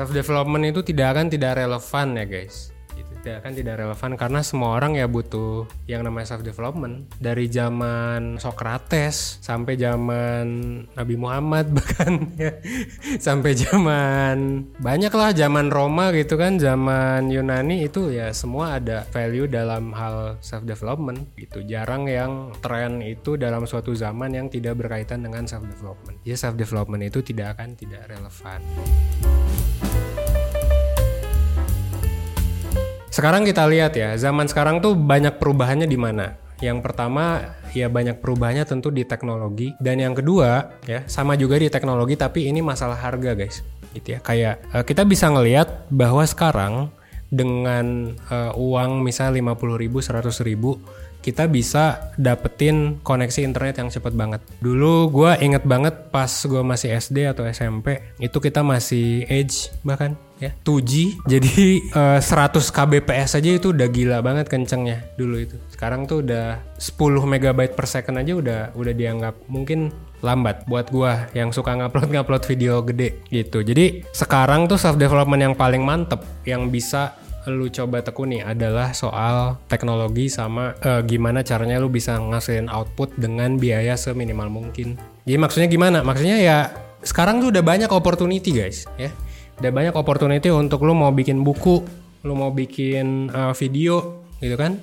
Self development itu tidak akan tidak relevan ya guys tidak akan tidak relevan. Karena semua orang ya butuh yang namanya self development dari zaman Socrates sampai zaman Nabi Muhammad bahkan ya. Sampai zaman banyak lah zaman Roma gitu kan zaman Yunani itu ya semua ada value dalam hal self development gitu. Jarang yang tren itu dalam suatu zaman yang tidak berkaitan dengan self development ya self development itu tidak akan tidak relevan Sekarang kita lihat ya, zaman sekarang tuh banyak perubahannya di mana? Yang pertama ya banyak perubahannya tentu di teknologi dan yang kedua ya sama juga di teknologi tapi ini masalah harga guys. Gitu ya. Kayak uh, kita bisa ngelihat bahwa sekarang dengan uh, uang misalnya 50 ribu, 100 ribu kita bisa dapetin koneksi internet yang cepet banget. Dulu gue inget banget pas gue masih SD atau SMP, itu kita masih Edge bahkan ya 2G. Jadi uh, 100 kbps aja itu udah gila banget kencengnya dulu itu. Sekarang tuh udah 10 megabyte per second aja udah udah dianggap mungkin lambat buat gua yang suka ngupload ngupload video gede gitu. Jadi sekarang tuh self development yang paling mantep yang bisa lu coba tekuni adalah soal teknologi sama uh, gimana caranya lu bisa ngasilin output dengan biaya seminimal mungkin. Jadi maksudnya gimana? Maksudnya ya sekarang tuh udah banyak opportunity guys ya. Udah banyak opportunity untuk lu mau bikin buku, lu mau bikin uh, video gitu kan.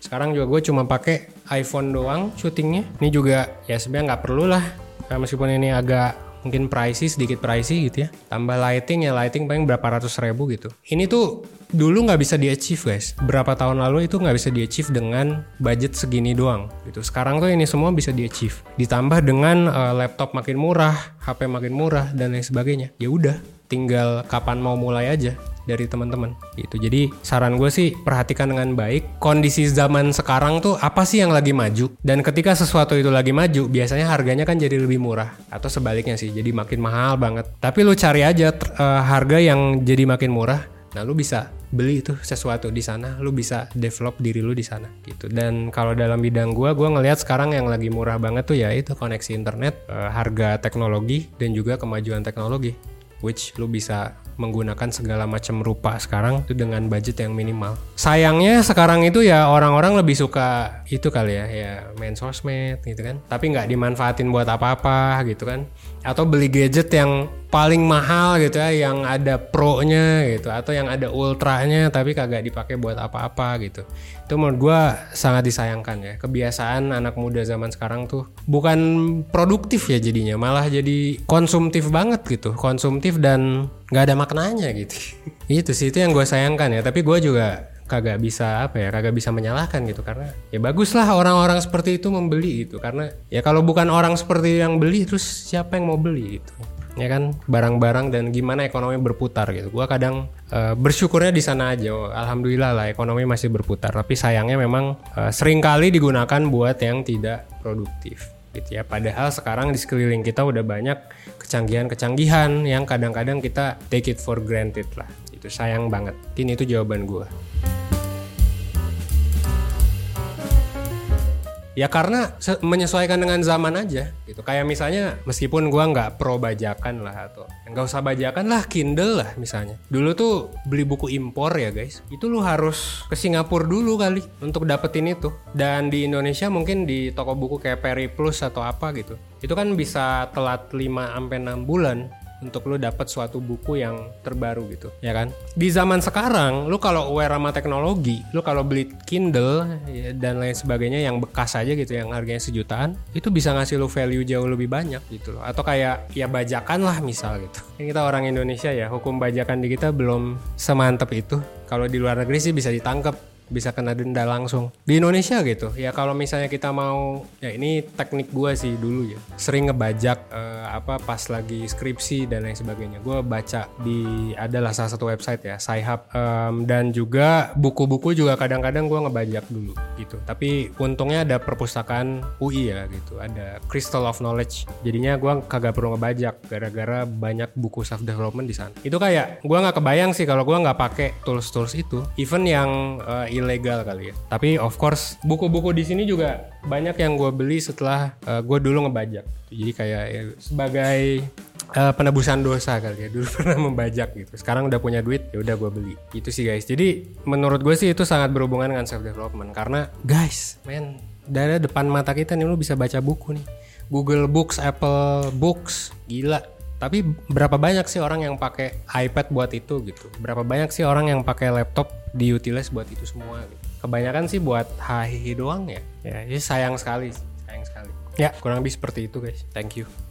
Sekarang juga gue cuma pakai iPhone doang syutingnya. Ini juga ya sebenarnya nggak perlu lah. Nah, meskipun ini agak mungkin pricey sedikit pricey gitu ya. Tambah lighting ya lighting paling berapa ratus ribu gitu. Ini tuh dulu nggak bisa di achieve guys. Berapa tahun lalu itu nggak bisa di achieve dengan budget segini doang gitu. Sekarang tuh ini semua bisa di achieve ditambah dengan uh, laptop makin murah HP makin murah dan lain sebagainya. Ya udah tinggal kapan mau mulai aja dari teman-teman gitu. Jadi saran gue sih perhatikan dengan baik kondisi zaman sekarang tuh apa sih yang lagi maju dan ketika sesuatu itu lagi maju biasanya harganya kan jadi lebih murah atau sebaliknya sih jadi makin mahal banget. Tapi lu cari aja uh, harga yang jadi makin murah. Nah lu bisa beli itu sesuatu di sana, lu bisa develop diri lu di sana gitu. Dan kalau dalam bidang gua, gua ngelihat sekarang yang lagi murah banget tuh ya itu koneksi internet, uh, harga teknologi dan juga kemajuan teknologi which lu bisa menggunakan segala macam rupa sekarang itu dengan budget yang minimal. Sayangnya sekarang itu ya orang-orang lebih suka itu kali ya, ya main sosmed gitu kan. Tapi nggak dimanfaatin buat apa-apa gitu kan. Atau beli gadget yang paling mahal gitu ya, yang ada pro-nya gitu atau yang ada ultranya tapi kagak dipakai buat apa-apa gitu. Itu menurut gue sangat disayangkan ya. Kebiasaan anak muda zaman sekarang tuh bukan produktif ya jadinya, malah jadi konsumtif banget gitu. Konsumtif dan nggak ada maknanya gitu. Itu sih itu yang gue sayangkan ya. Tapi gue juga kagak bisa apa ya kagak bisa menyalahkan gitu. Karena ya baguslah orang-orang seperti itu membeli gitu. Karena ya kalau bukan orang seperti yang beli terus siapa yang mau beli gitu? Ya kan? Barang-barang dan gimana ekonomi berputar gitu. Gue kadang uh, bersyukurnya di sana aja. Oh, alhamdulillah lah ekonomi masih berputar. Tapi sayangnya memang uh, sering kali digunakan buat yang tidak produktif gitu ya. Padahal sekarang di sekeliling kita udah banyak kecanggihan-kecanggihan yang kadang-kadang kita take it for granted lah. Itu sayang banget. Ini itu jawaban gue. Ya karena menyesuaikan dengan zaman aja gitu. Kayak misalnya meskipun gua nggak pro bajakan lah atau nggak usah bajakan lah Kindle lah misalnya. Dulu tuh beli buku impor ya guys. Itu lu harus ke Singapura dulu kali untuk dapetin itu. Dan di Indonesia mungkin di toko buku kayak Peri Plus atau apa gitu itu kan bisa telat 5 sampai 6 bulan untuk lu dapat suatu buku yang terbaru gitu ya kan? Di zaman sekarang lu kalau aware sama teknologi lu kalau beli Kindle ya, dan lain sebagainya yang bekas aja gitu yang harganya sejutaan itu bisa ngasih lu value jauh lebih banyak gitu loh. Atau kayak ya bajakan lah misal gitu. Kita orang Indonesia ya hukum bajakan di kita belum semantep itu. Kalau di luar negeri sih bisa ditangkap bisa kena denda langsung. Di Indonesia gitu. Ya kalau misalnya kita mau ya ini teknik gue sih dulu ya. Sering ngebajak eh, apa pas lagi skripsi dan lain sebagainya. Gue baca di adalah salah satu website ya Sci-Hub Em, dan juga buku-buku juga kadang-kadang gue ngebajak dulu gitu. Tapi untungnya ada perpustakaan UI ya gitu. Ada Crystal of Knowledge. Jadinya gue kagak perlu ngebajak gara-gara banyak buku self development di sana. Itu kayak gue nggak kebayang sih kalau gue nggak pakai tools-tools itu. Even yang eh, ilegal kali ya. Tapi of course buku-buku di sini juga banyak yang gue beli setelah gue dulu ngebajak. Jadi kayak ya, sebagai eh, penebusan dosa kali ya. Dulu pernah membajak gitu. Sekarang udah punya duit ya udah gue beli. Itu sih guys. Jadi menurut gue sih itu sangat berhubungan dengan self development karena guys men dari depan mata kita nih lu bisa baca buku nih. Google Books Apple Books gila tapi berapa banyak sih orang yang pakai iPad buat itu gitu? Berapa banyak sih orang yang pakai laptop diutilize buat itu semua gitu. kebanyakan sih buat hahihi doang ya. Ya. Ini sayang sekali sayang sekali. Ya. Kurang lebih seperti itu guys. Thank you